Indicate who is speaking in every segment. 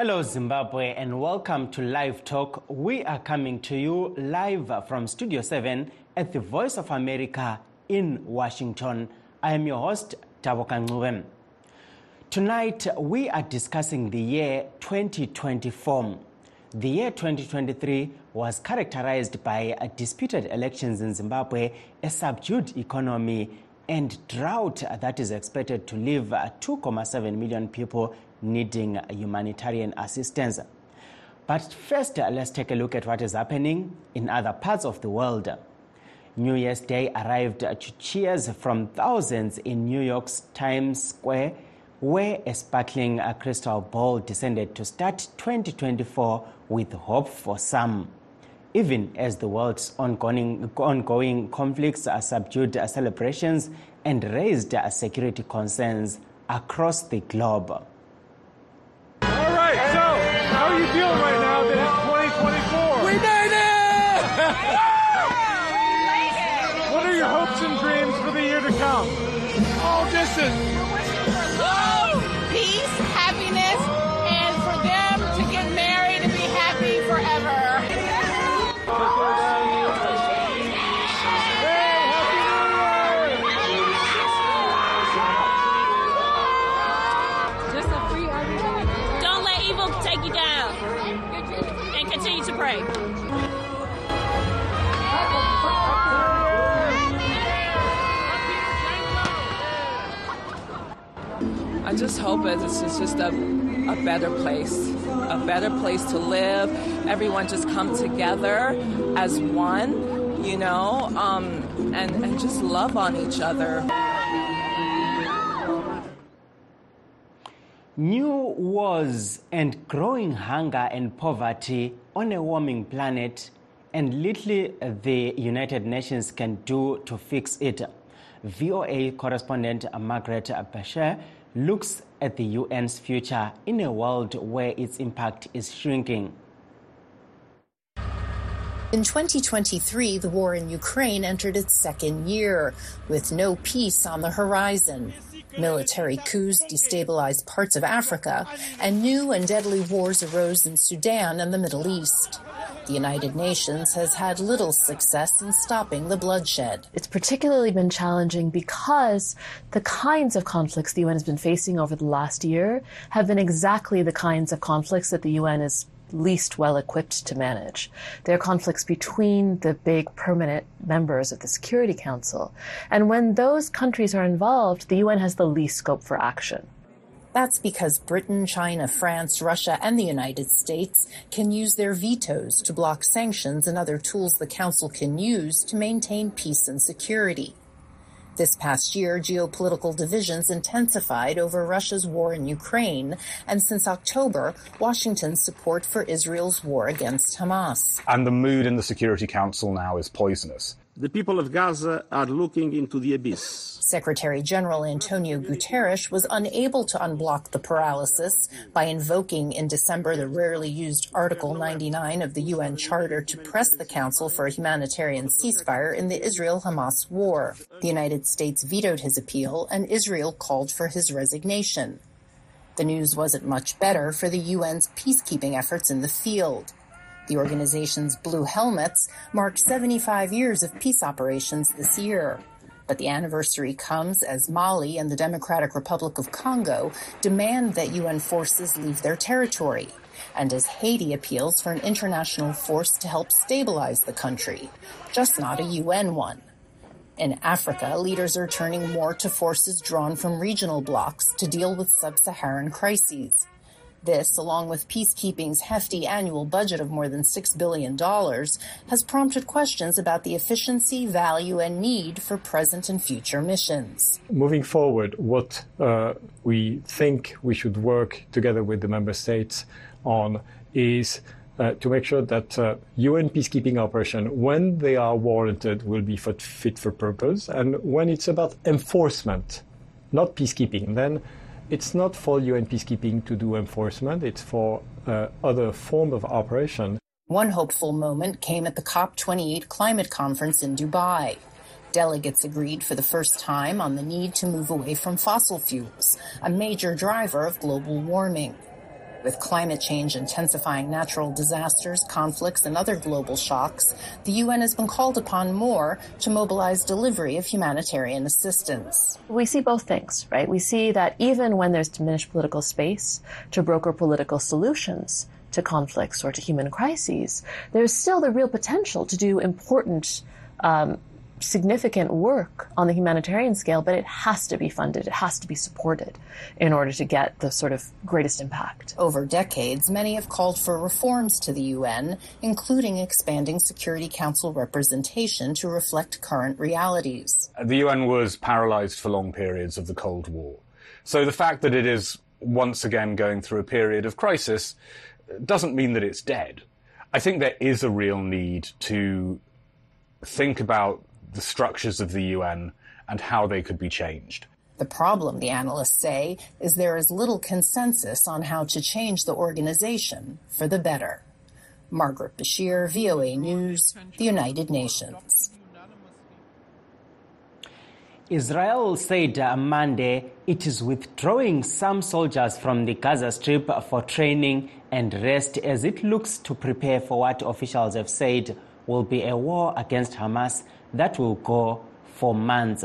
Speaker 1: Hello, Zimbabwe, and welcome to Live Talk. We are coming to you live from Studio 7 at the Voice of America in Washington. I am your host, Taboka Ngubem. Tonight, we are discussing the year 2024. The year 2023 was characterized by disputed elections in Zimbabwe, a subdued economy, and drought that is expected to leave 2.7 million people needing humanitarian assistance. But first, uh, let's take a look at what is happening in other parts of the world. New Year's Day arrived to cheers from thousands in New York's Times Square, where a sparkling uh, crystal ball descended to start 2024 with hope for some. Even as the world's ongoing, ongoing conflicts uh, subdued celebrations and raised security concerns across the globe.
Speaker 2: This is
Speaker 3: peace, happiness, and for them to get married and be happy forever.
Speaker 4: Don't let evil take you down. And continue to pray.
Speaker 5: I just hope it's, just a, a better place, a better place to live. Everyone just come together as one, you know, um, and, and just love on each other.
Speaker 1: New wars and growing hunger and poverty on a warming planet, and little the United Nations can do to fix it. VOA correspondent Margaret Besheer looks at the UN's future in a world where its impact is shrinking.
Speaker 6: In 2023, the war in Ukraine entered its second year, with no peace on the horizon. Military coups destabilized parts of Africa, and new and deadly wars arose in Sudan and the Middle East. The United Nations has had little success in stopping the bloodshed.
Speaker 7: It's particularly been challenging because the kinds of conflicts the UN has been facing over the last year have been exactly the kinds of conflicts that the UN is least well equipped to manage. They're conflicts between the big permanent members of the Security Council. And when those countries are involved, the UN has the least scope for action.
Speaker 6: That's because Britain, China, France, Russia, and the United States can use their vetoes to block sanctions and other tools the Council can use to maintain peace and security. This past year, geopolitical divisions intensified over Russia's war in Ukraine, and since October, Washington's support for Israel's war against Hamas.
Speaker 8: And the mood in the Security Council now is poisonous.
Speaker 9: The people of Gaza are looking into the abyss.
Speaker 6: Secretary General Antonio Guterres was unable to unblock the paralysis by invoking in December the rarely used Article 99 of the UN Charter to press the Council for a humanitarian ceasefire in the Israel Hamas war. The United States vetoed his appeal, and Israel called for his resignation. The news wasn't much better for the UN's peacekeeping efforts in the field. The organization's Blue Helmets marked 75 years of peace operations this year. But the anniversary comes as Mali and the Democratic Republic of Congo demand that UN forces leave their territory, and as Haiti appeals for an international force to help stabilize the country, just not a UN one. In Africa, leaders are turning more to forces drawn from regional blocs to deal with sub Saharan crises. This, along with peacekeeping's hefty annual budget of more than $6 billion, has prompted questions about the efficiency, value, and need for present and future missions.
Speaker 10: Moving forward, what uh, we think we should work together with the member states on is uh, to make sure that uh, UN peacekeeping operation, when they are warranted, will be fit for purpose, and when it's about enforcement, not peacekeeping, then it's not for UN peacekeeping to do enforcement, it's for uh, other form of operation.
Speaker 6: One hopeful moment came at the COP28 climate conference in Dubai. Delegates agreed for the first time on the need to move away from fossil fuels, a major driver of global warming. With climate change intensifying natural disasters, conflicts, and other global shocks, the UN has been called upon more to mobilize delivery of humanitarian assistance.
Speaker 7: We see both things, right? We see that even when there's diminished political space to broker political solutions to conflicts or to human crises, there's still the real potential to do important um, significant work on the humanitarian scale, but it has to be funded, it has to be supported in order to get the sort of greatest impact.
Speaker 6: Over decades, many have called for reforms to the UN, including expanding Security Council representation to reflect current realities.
Speaker 8: The UN was paralyzed for long periods of the Cold War. So the fact that it is once again going through a period of crisis doesn't mean that it's dead. I think there is a real need to think about the structures of the UN and how they could be changed.
Speaker 6: The problem, the analysts say, is there is little consensus on how to change the organization for the better. Margaret Besheer, VOA News, the United Nations.
Speaker 1: Israel said Monday it is withdrawing some soldiers from the Gaza Strip for training and rest as it looks to prepare for what officials have said will be a war against Hamas that will go for months.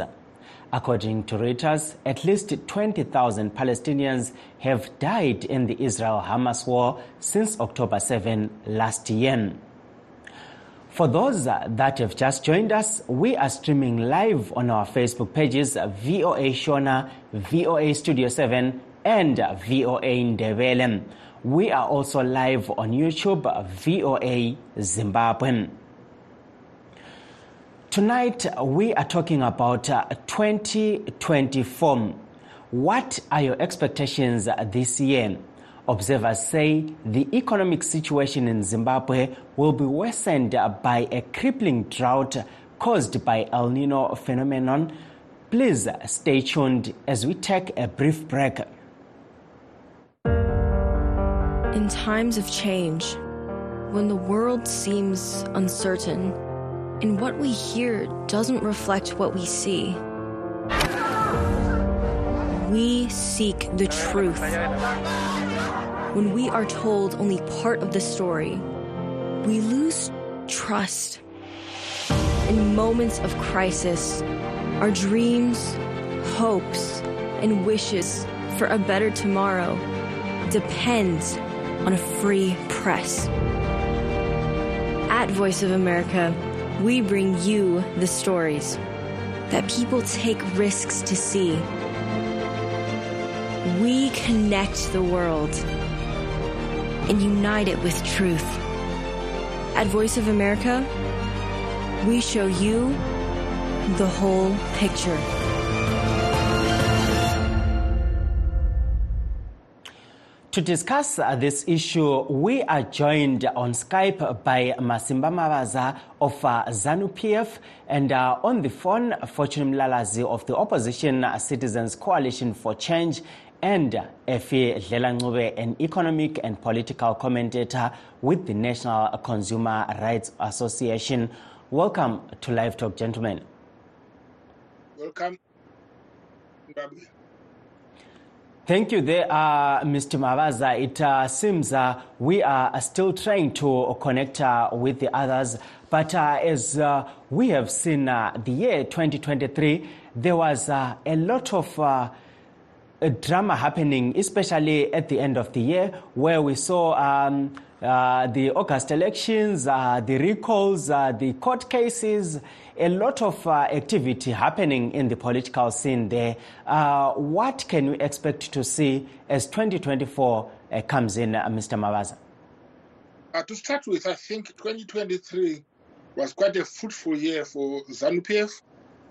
Speaker 1: According to Reuters, at least 20,000 Palestinians have died in the Israel Hamas war since October 7 last year. For those that have just joined us, we are streaming live on our Facebook pages VOA Shona, VOA Studio 7, and VOA Ndebele. We are also live on YouTube, VOA Zimbabwe. Tonight, we are talking about uh, 2024. What are your expectations uh, this year? Observers say the economic situation in Zimbabwe will be worsened uh, by a crippling drought caused by El Nino phenomenon. Please uh, stay tuned as we take a brief break.
Speaker 11: In times of change, when the world seems uncertain, and what we hear doesn't reflect what we see. We seek the truth. When we are told only part of the story, we lose trust. In moments of crisis, our dreams, hopes, and wishes for a better tomorrow depends on a free press. At Voice of America, we bring you the stories that people take risks to see. We connect the world and unite it with truth. At Voice of America, we show you the whole picture.
Speaker 1: To discuss uh, this issue, we are joined on Skype by Masimba Mavaza of uh, ZANU PF and uh, on the phone, Fortune Mlalazi of the Opposition Citizens Coalition for Change and Effie Dlela Ncube, an economic and political commentator with the National Consumer Rights Association. Welcome to Live Talk, gentlemen.
Speaker 2: Welcome.
Speaker 1: Thank you there, uh, Mr. Mavaza. It uh, seems uh, we are still trying to connect uh, with the others, but uh, as uh, we have seen the year 2023, there was a lot of drama happening, especially at the end of the year, where we saw um, Uh, the August elections, uh, the recalls, uh, the court cases a lot of uh, activity happening in the political scene there. Uh, what can we expect to see as 2024 uh, comes in, Mr. Mavaza?
Speaker 2: to start with, I think 2023 was quite a fruitful year for ZANU-PF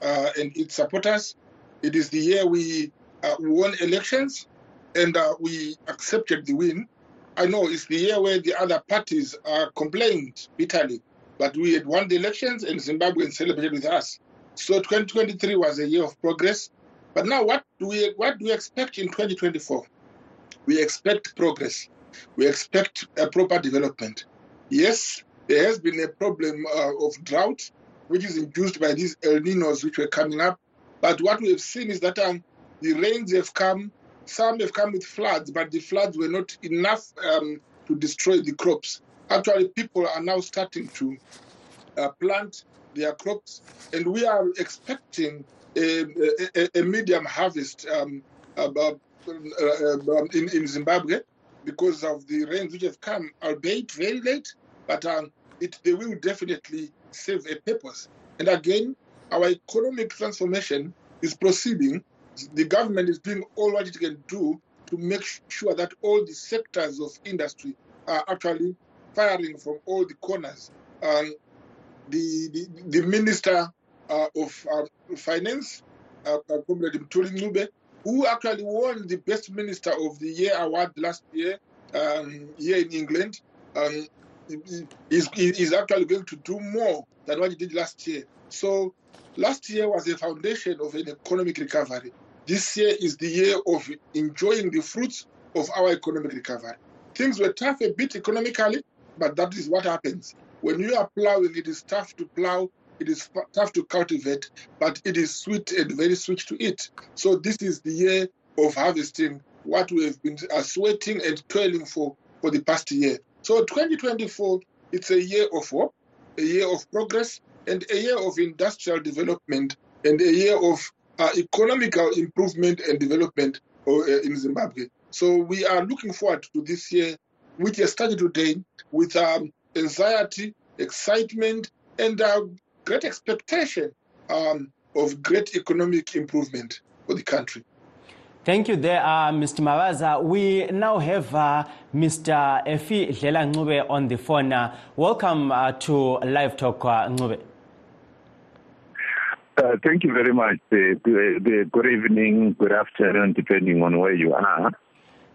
Speaker 2: and its supporters. It is the year we won elections and we accepted the win. I know it's the year where the other parties are complained bitterly but we had won the elections and Zimbabweans celebrated with us. So 2023 was a year of progress. But now what do we what do we expect in 2024? We expect progress. We expect a proper development. Yes, there has been a problem uh, of drought, which is induced by these El Ninos which were coming up. But what we have seen is that um, the rains have come, some have come with floods, but the floods were not enough um, to destroy the crops. Actually, people are now starting to uh, plant their crops, and we are expecting a, a, a medium harvest um, about, uh, in, in Zimbabwe because of the rains which have come, albeit very late, but um, it, they will definitely serve a purpose. And again, our economic transformation is proceeding. The government is doing all what it can do to make sure that all the sectors of industry are actually firing from all the corners. Um, the, the, the minister uh, of uh, finance, uh, Comrade Mthuli Ncube, who actually won the Best Minister of the Year award last year um, here in England, um, is, is actually going to do more than what he did last year. So last year was a foundation of an economic recovery. This year is the year of enjoying the fruits of our economic recovery. Things were tough a bit economically, but that is what happens. When you are plowing, it is tough to plow, it is tough to cultivate, but it is sweet and very sweet to eat. So this is the year of harvesting what we have been sweating and toiling for for the past year. So 2024, it's a year of hope, a year of progress, and a year of industrial development, and a year of uh, economical improvement and development uh, in Zimbabwe. So we are looking forward to this year, which has started today with um, anxiety, excitement, and great expectation um, of great economic improvement for the country.
Speaker 1: Thank you there, uh, Mr. Mavaza. We now have uh, Mr. Effie Dlela Ncube on the phone. Uh, welcome uh, to Live Talk, uh, Ncube.
Speaker 12: Uh, thank you very much. Uh, good, good evening, good afternoon, depending on where you are.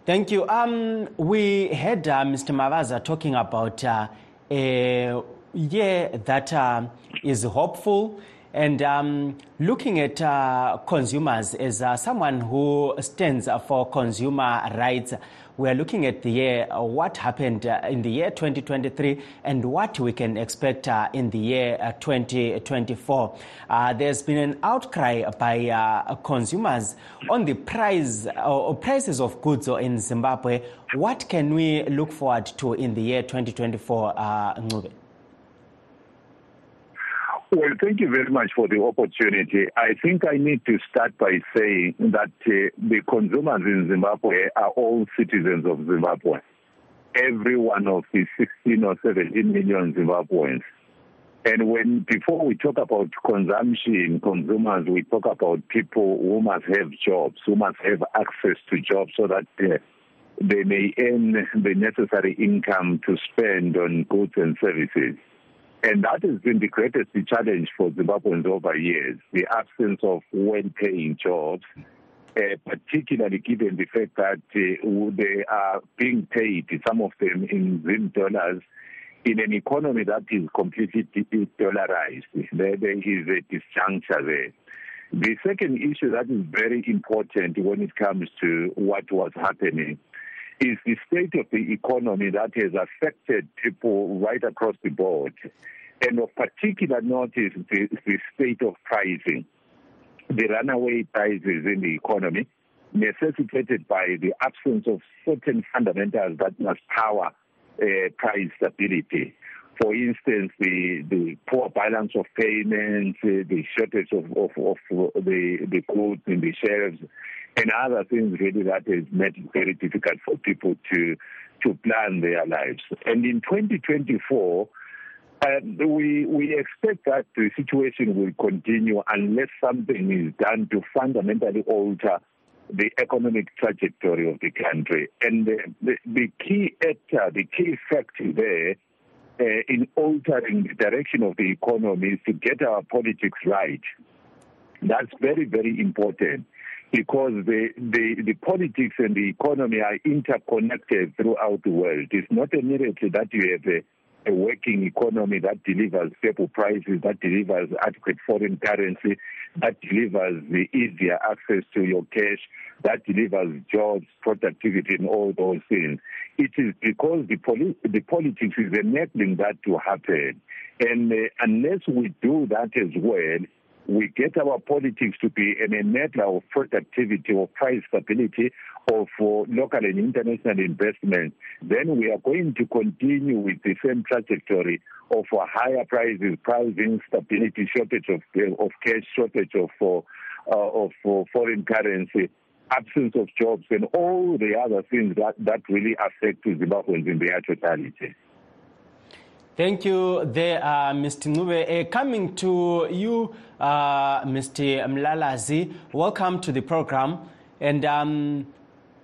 Speaker 1: Thank you. Um, we heard uh, Mr. Mavaza talking about uh, a year that uh, is hopeful and um, looking at uh, consumers as uh, someone who stands for consumer rights, we are looking at the year, uh, what happened uh, in the year 2023 and what we can expect uh, in the year uh, 2024. there's been an outcry by consumers on the price or prices of goods in Zimbabwe. What can we look forward to in the year 2024, uh, Ncube?
Speaker 12: Well, thank you very much for the opportunity. I think I need to start by saying that uh, the consumers in Zimbabwe are all citizens of Zimbabwe. Every one of the 16 or 17 million Zimbabweans. And when before we talk about consumption, consumers, we talk about people who must have jobs, who must have access to jobs so that uh, they may earn the necessary income to spend on goods and services. And that has been the greatest challenge for Zimbabweans over years the absence of well paying jobs, uh, particularly given the fact that uh, they are being paid, some of them in Zim dollars, in an economy that is completely dollarized. There, there is a disjuncture there. The second issue that is very important when it comes to what was happening is the state of the economy that has affected people right across the board. And of particular note is the, the state of pricing, the runaway prices in the economy, necessitated by the absence of certain fundamentals that must power uh, price stability. For instance, the, the poor balance of payments, uh, the shortage of, of, of the, the goods in the shelves, and other things really that has made it very difficult for people to to plan their lives. And in 2024, uh, we we expect that the situation will continue unless something is done to fundamentally alter the economic trajectory of the country. And the, the, the key actor, the key factor there uh, in altering the direction of the economy is to get our politics right. That's very, very important because the, the, the politics and the economy are interconnected throughout the world. It's not a miracle that you have a a working economy that delivers stable prices, that delivers adequate foreign currency, that delivers the easier access to your cash, that delivers jobs, productivity, and all those things. It is because the, poli- the politics is enabling that to happen. And uh, unless we do that as well, we get our politics to be an enabler of productivity, of price stability, of uh, local and international investment, then we are going to continue with the same trajectory of uh, higher prices, pricing stability, shortage of, of cash, shortage of, uh, of foreign currency, absence of jobs, and all the other things that, that really affect Zimbabweans in their totality.
Speaker 1: Thank you there, uh, Mr. Ncube. Uh, coming to you, uh, Mr. Mlalazi, welcome to the program. And um,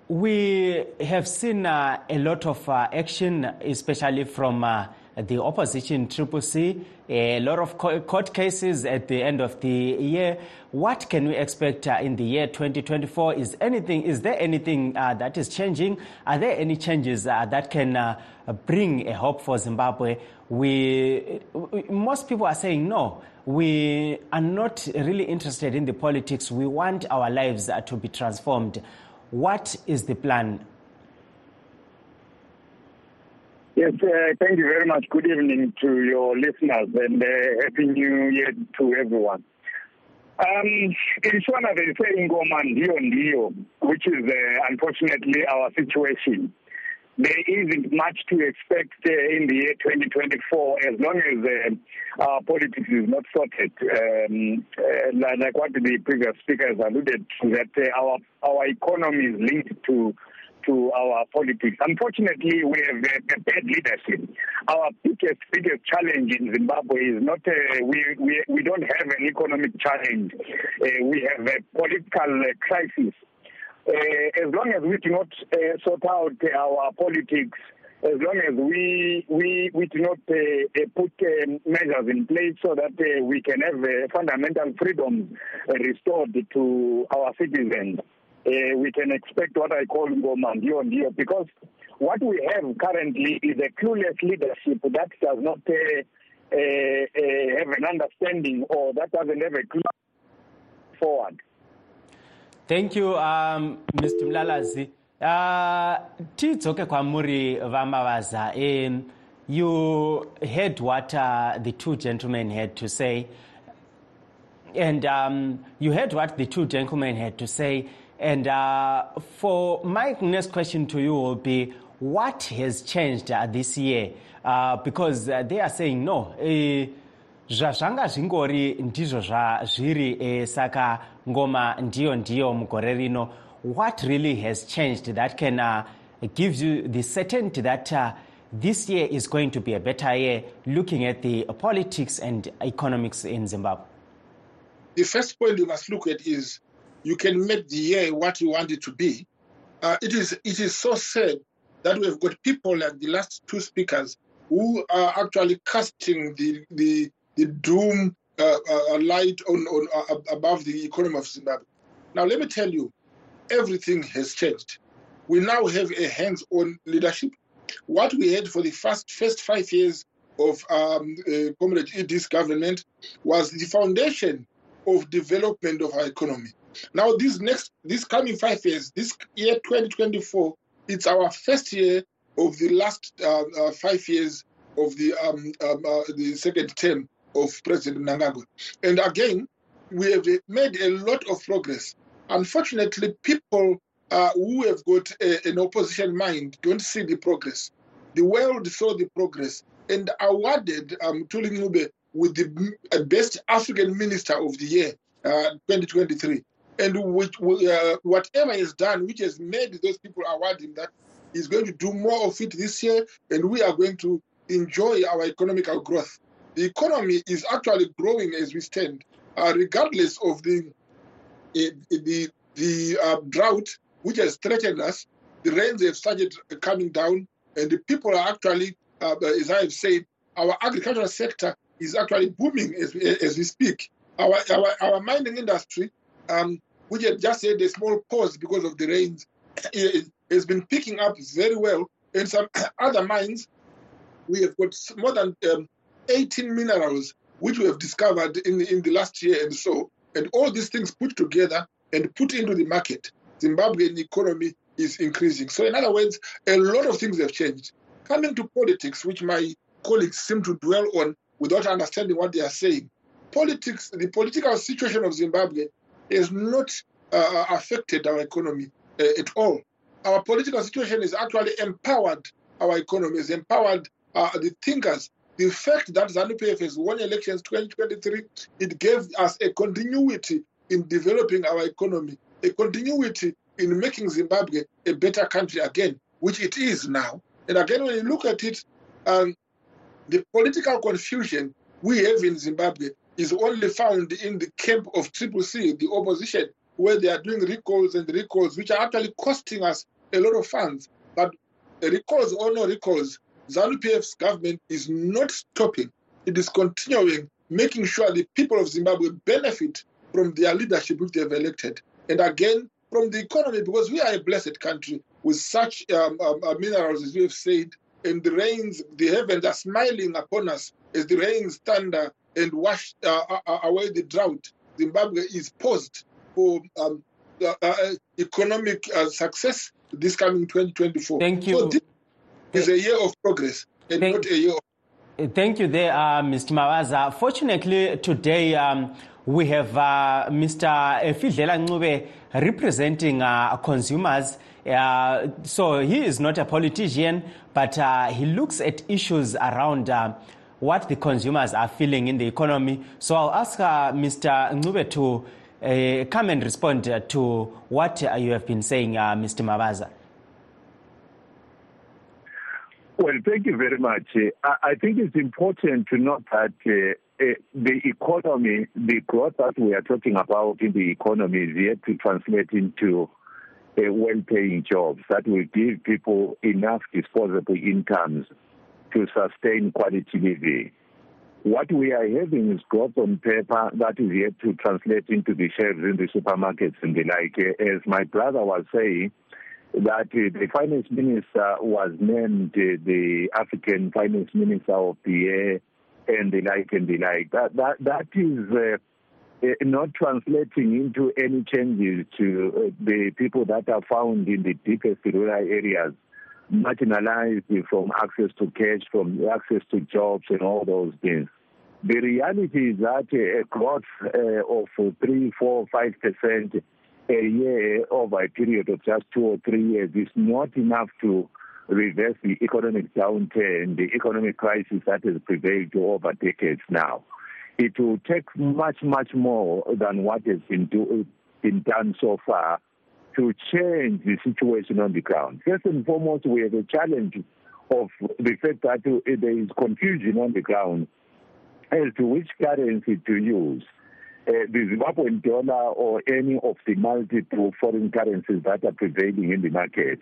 Speaker 1: we have seen uh, a lot of uh, action, especially from uh, the opposition, Triple C, a lot of court cases at the end of the year. What can we expect uh, in the year 2024? Is anything? Is there anything uh, that is changing? Are there any changes uh, that can bring a hope for Zimbabwe? We, most people are saying no. We are not really interested in the politics. We want our lives to be transformed. What is the plan?
Speaker 13: Yes, uh, thank you very much. Good evening to your listeners and uh, Happy New Year to everyone. Um, in Shona, they say Ngoma Ndio Ndio, which is uh, unfortunately our situation. There isn't much to expect uh, in the year 2024 as long as uh, our politics is not sorted. Um, uh, like what the previous speakers alluded to, that our our economy is linked to to our politics. Unfortunately, we have a, a bad leadership. Our biggest biggest challenge in Zimbabwe is not uh, we, we we don't have an economic challenge. Uh, we have a political uh, crisis. Uh, as long as we do not uh, sort out our politics, as long as we we we do not uh, put measures in place so that we can have fundamental freedoms restored to our citizens uh, we can expect what I call Ngoma Ndio Ndio because what we have currently is a clueless leadership that does not uh, uh, have an understanding or that doesn't have a clue forward.
Speaker 1: Thank you, um, Mr. Mlalazi. Uh, tidzoke kwamuri vamavaza um, you heard what uh, the two gentlemen had to say and um, you heard what the two gentlemen had to say and uh, for my next question to you will be what has changed uh, this year? Uh, because uh, they are saying no. zvazvanga zvingori ndizvo zviri saka ngoma ndiyo ndiyo mugore rino what really has changed that can uh, give you the certainty that uh, this year is going to be a better year looking at the politics and economics in zimbabwe
Speaker 2: the first point you must look at is you can make the year what you want it to be. Uh, it is it is so sad that we've got people like the last two speakers who are actually casting the the the doom uh, uh, light on on uh, above the economy of Zimbabwe. Now let me tell you, everything has changed. We now have a hands-on leadership. What we had for the first first five years of um, uh, Comrade ED's government was the foundation of development of our economy. Now, this next, this coming five years, this year 2024, it's our first year of the last uh, uh, five years of the um, um, uh, the second term of President Mnangagwa. And again, we have made a lot of progress. Unfortunately, people uh, who have got a, an opposition mind don't see the progress. The world saw the progress and awarded um, with the best African Minister of the Year, uh, 2023 and which uh, whatever is done, which has made those people award him that he's going to do more of it this year, and we are going to enjoy our economical growth. The economy is actually growing as we stand, uh, regardless of the uh, the the uh, drought which has threatened us. The rains have started coming down, and the people are actually, uh, as I have said, our agricultural sector is actually booming as, as we speak. Our, our, our mining industry um, which had just had a small pause because of the rains, has been picking up very well. In some other mines, we have got more than um, 18 minerals which we have discovered in, in the last year and so. And all these things put together and put into the market, Zimbabwean economy is increasing. So, in other words, a lot of things have changed. Coming to politics, which my colleagues seem to dwell on without understanding what they are saying, politics, the political situation of Zimbabwe has not uh, affected our economy uh, at all. Our political situation has actually empowered our economy, has empowered uh, the thinkers. The fact that ZANU PF has won elections 2023, it gave us a continuity in developing our economy, a continuity in making Zimbabwe a better country again, which it is now. And again, when you look at it, um, the political confusion we have in Zimbabwe is only found in the camp of Triple C, the opposition, where they are doing recalls and recalls, which are actually costing us a lot of funds. But recalls or no recalls, ZANU PF's government is not stopping. It is continuing, making sure the people of Zimbabwe benefit from their leadership which they have elected. And again, from the economy, because we are a blessed country with such um, um, uh, minerals, as we have said, and the rains, the heavens are smiling upon us as the rains thunder and wash uh, uh, away the drought. Zimbabwe is poised for um, uh, uh, economic uh, success this coming 2024.
Speaker 1: Thank you.
Speaker 2: So this is a year of progress and
Speaker 1: Thank-
Speaker 2: not a year of
Speaker 1: Thank you there, uh, Mr. Mavaza. Fortunately, today um, we have uh, Mr. Effie Dlela Ncube representing uh, consumers. Uh, so he is not a politician, but uh, he looks at issues around uh, what the consumers are feeling in the economy. So I'll ask uh, Mr. Ncube to uh, come and respond uh, to what uh, you have been saying, uh, Mr. Mavaza.
Speaker 12: Well, thank you very much. I, think it's important to note that uh, the economy, the growth that we are talking about in the economy is yet to translate into uh, well-paying jobs that will give people enough disposable incomes to sustain quality living. What we are having is growth on paper that is yet to translate into the shelves in the supermarkets and the like. As my brother was saying, that uh, the finance minister was named uh, the African finance minister of the year and the like and the like. That that that is uh, uh, not translating into any changes to the people that are found in the deepest rural areas, marginalized from access to cash, from access to jobs and all those things. The reality is that a growth uh, of three, four, five percent a year over a period of just two or three years is not enough to reverse the economic downturn, the economic crisis that has prevailed over decades now. It will take much, much more than what has been, do, been done so far to change the situation on the ground. First and foremost, we have a challenge of the fact that there is confusion on the ground as to which currency to use uh, the Zimbabwean dollar or any of the multiple foreign currencies that are prevailing in the market.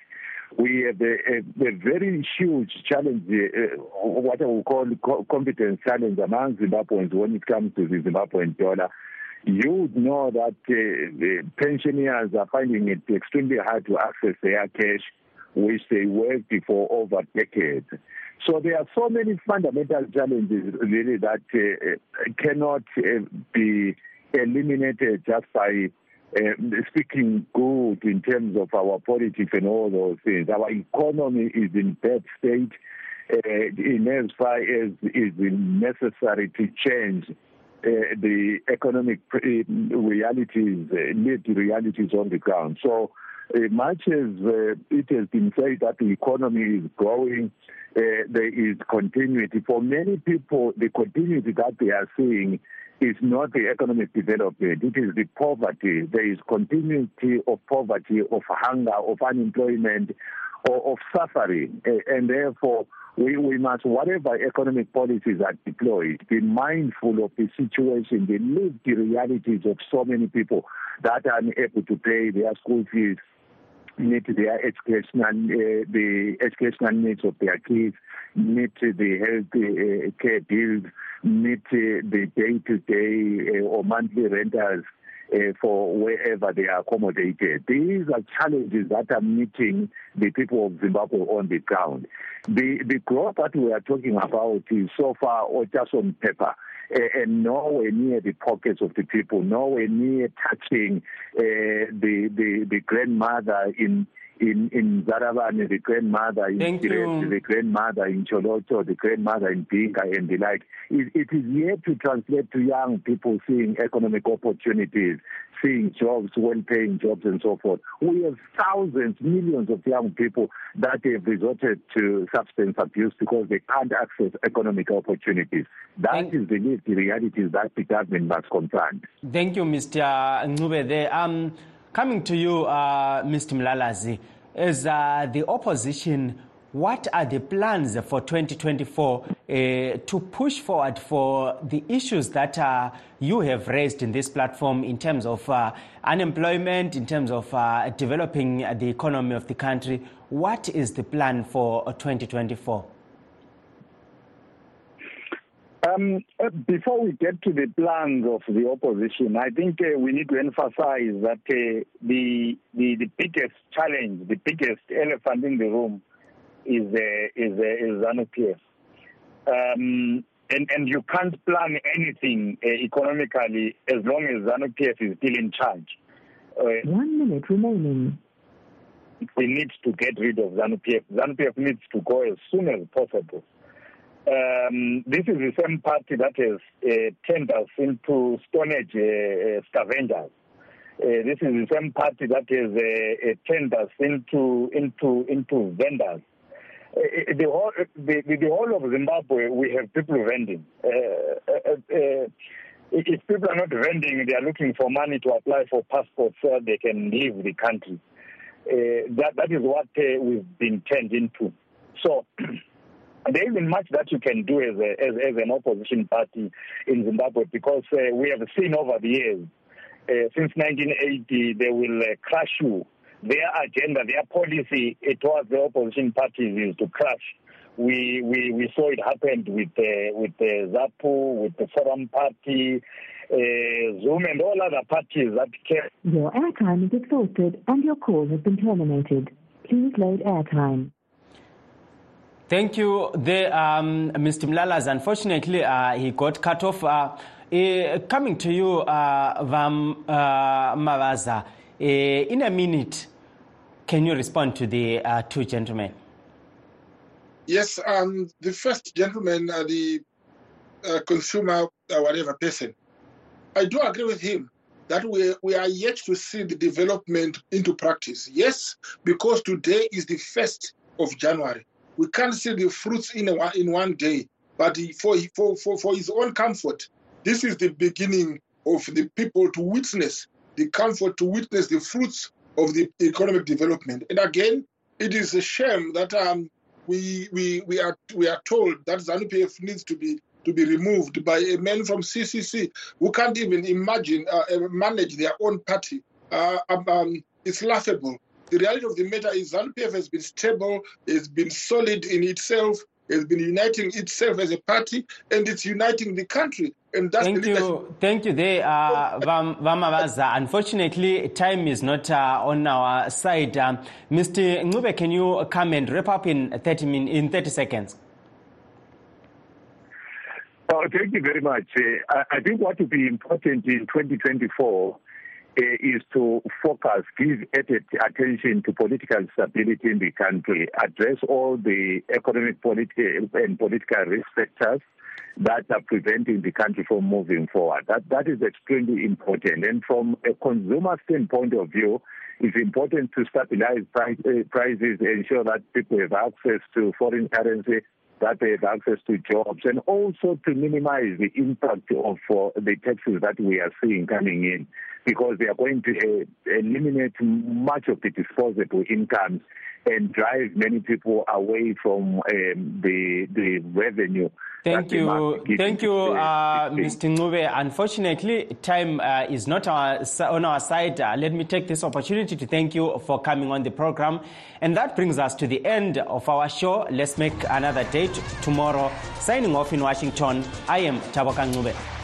Speaker 12: We have a, a, a very huge challenge, uh, what I would call co- competence challenge among Zimbabweans when it comes to the Zimbabwean dollar. You know that uh, the pensioners are finding it extremely hard to access their cash, which they worked for over decades. So there are so many fundamental challenges really that uh, cannot uh, be eliminated just by uh, speaking good in terms of our politics and all those things. Our economy is in bad state uh, in as far as is necessary to change uh, the economic realities, uh, need realities on the ground. So uh, much as uh, it has been said that the economy is growing, there is continuity. For many people, the continuity that they are seeing is not the economic development, it is the poverty. There is continuity of poverty, of hunger, of unemployment, of suffering. And therefore, we, we must, whatever economic policies are deployed, be mindful of the situation, the lived realities of so many people that are unable to pay their school fees, meet their educational, uh, the educational needs of their kids, meet the health uh, care bills, meet uh, the day-to-day uh, or monthly rentals uh, for wherever they are accommodated. These are challenges that are meeting the people of Zimbabwe on the ground. The, the growth that we are talking about is so far or just on paper. Uh, and nowhere near the pockets of the people, nowhere near touching uh, the, the the grandmother in in, in Zarabane, the grandmother in
Speaker 1: Thank
Speaker 12: Kiret, the grandmother in Tsholotsho, the grandmother in Binga, and the like. It, it is yet to translate to young people seeing economic opportunities, seeing jobs, well-paying jobs, and so forth. We have thousands, millions of young people that have resorted to substance abuse because they can't access economic opportunities. That is the lived realities that the government must confront.
Speaker 1: Thank you, Mr. There. Um, coming to you, uh, Mr. Mlalazi, as uh, the opposition, what are the plans for 2024 uh, to push forward for the issues that uh, you have raised in this platform in terms of uh, unemployment, in terms of uh, developing the economy of the country? What is the plan for 2024?
Speaker 13: Um, uh, before we get to the plans of the opposition, I think uh, we need to emphasize that uh, the, the the biggest challenge, the biggest elephant in the room, is uh, is uh, is ZANU PF. Um, and and you can't plan anything uh, economically as long as ZANU PF is still in charge.
Speaker 14: One minute remaining.
Speaker 13: we need to get rid of ZANU PF. ZANU PF needs to go as soon as possible. Um, this is the same party that has uh, turned us into Stone Age uh, uh, scavengers. Uh, this is the same party that has uh, uh, turned us into into into vendors. Uh, the whole the, the, whole of Zimbabwe, we have people vending. If people are not vending, they are looking for money to apply for passports so they can leave the country. That that is what we've been turned into. So. there isn't much that you can do as, a, as, as an opposition party in Zimbabwe because uh, we have seen over the years, uh, since 1980, they will uh, crush you. Their agenda, their policy towards the opposition parties is to crush. We we, we saw it happened with uh, with uh, ZAPU, with the Forum Party, uh, ZUM, and all other parties that came.
Speaker 14: Your airtime is exhausted and your call has been terminated. Please load airtime.
Speaker 1: Thank you, the, um, Mr. Mlalas. Unfortunately, uh, he got cut off. Uh, uh, coming to you, uh, Vam uh, Mavaza, uh, in a minute, can you respond to the uh, two gentlemen?
Speaker 2: Yes, um, the first gentleman, uh, the consumer, whatever person, I do agree with him that we, we are yet to see the development into practice. Yes, because today is the 1st of January. We can't see the fruits in, a, in one day, but for, for, for, for his own comfort, this is the beginning of the people to witness the comfort, to witness the fruits of the economic development. And again, it is a shame that um, we, we, we, are, we are told that ZANU-PF needs to be to be removed by a man from CCC who can't even imagine uh, uh, manage their own party. Uh, um, um, it's laughable. The reality of the matter is ZANU-PF has been stable, has been solid in itself, has been uniting itself as a party, and it's uniting the country. And that's
Speaker 1: Thank
Speaker 2: the
Speaker 1: you, thank you, there, uh, Vamavaza. Unfortunately, time is not uh, on our side. Um, Mr. Ncube, can you come and wrap up in 30 min- in 30 seconds?
Speaker 12: Oh, thank you very much. Uh, I, I think what will be important in 2024 uh, is to focus, give added attention to political stability in the country, address all the economic politi- and political risk factors that are preventing the country from moving forward. That that is extremely important. And from a consumer standpoint of view, it's important to stabilize price, uh, prices, ensure that people have access to foreign currency, that they have access to jobs, and also to minimize the impact of uh, the taxes that we are seeing coming in, because they are going to uh, eliminate much of the disposable incomes and drive many people away from um, the the revenue.
Speaker 1: Thank
Speaker 12: that they must
Speaker 1: you, thank you, uh, Mr. Ncube. Unfortunately, time uh, is not our, on our side. Uh, let me take this opportunity to thank you for coming on the program, and that brings us to the end of our show. Let's make another date tomorrow. Signing off in Washington, I am Taboka Ngube.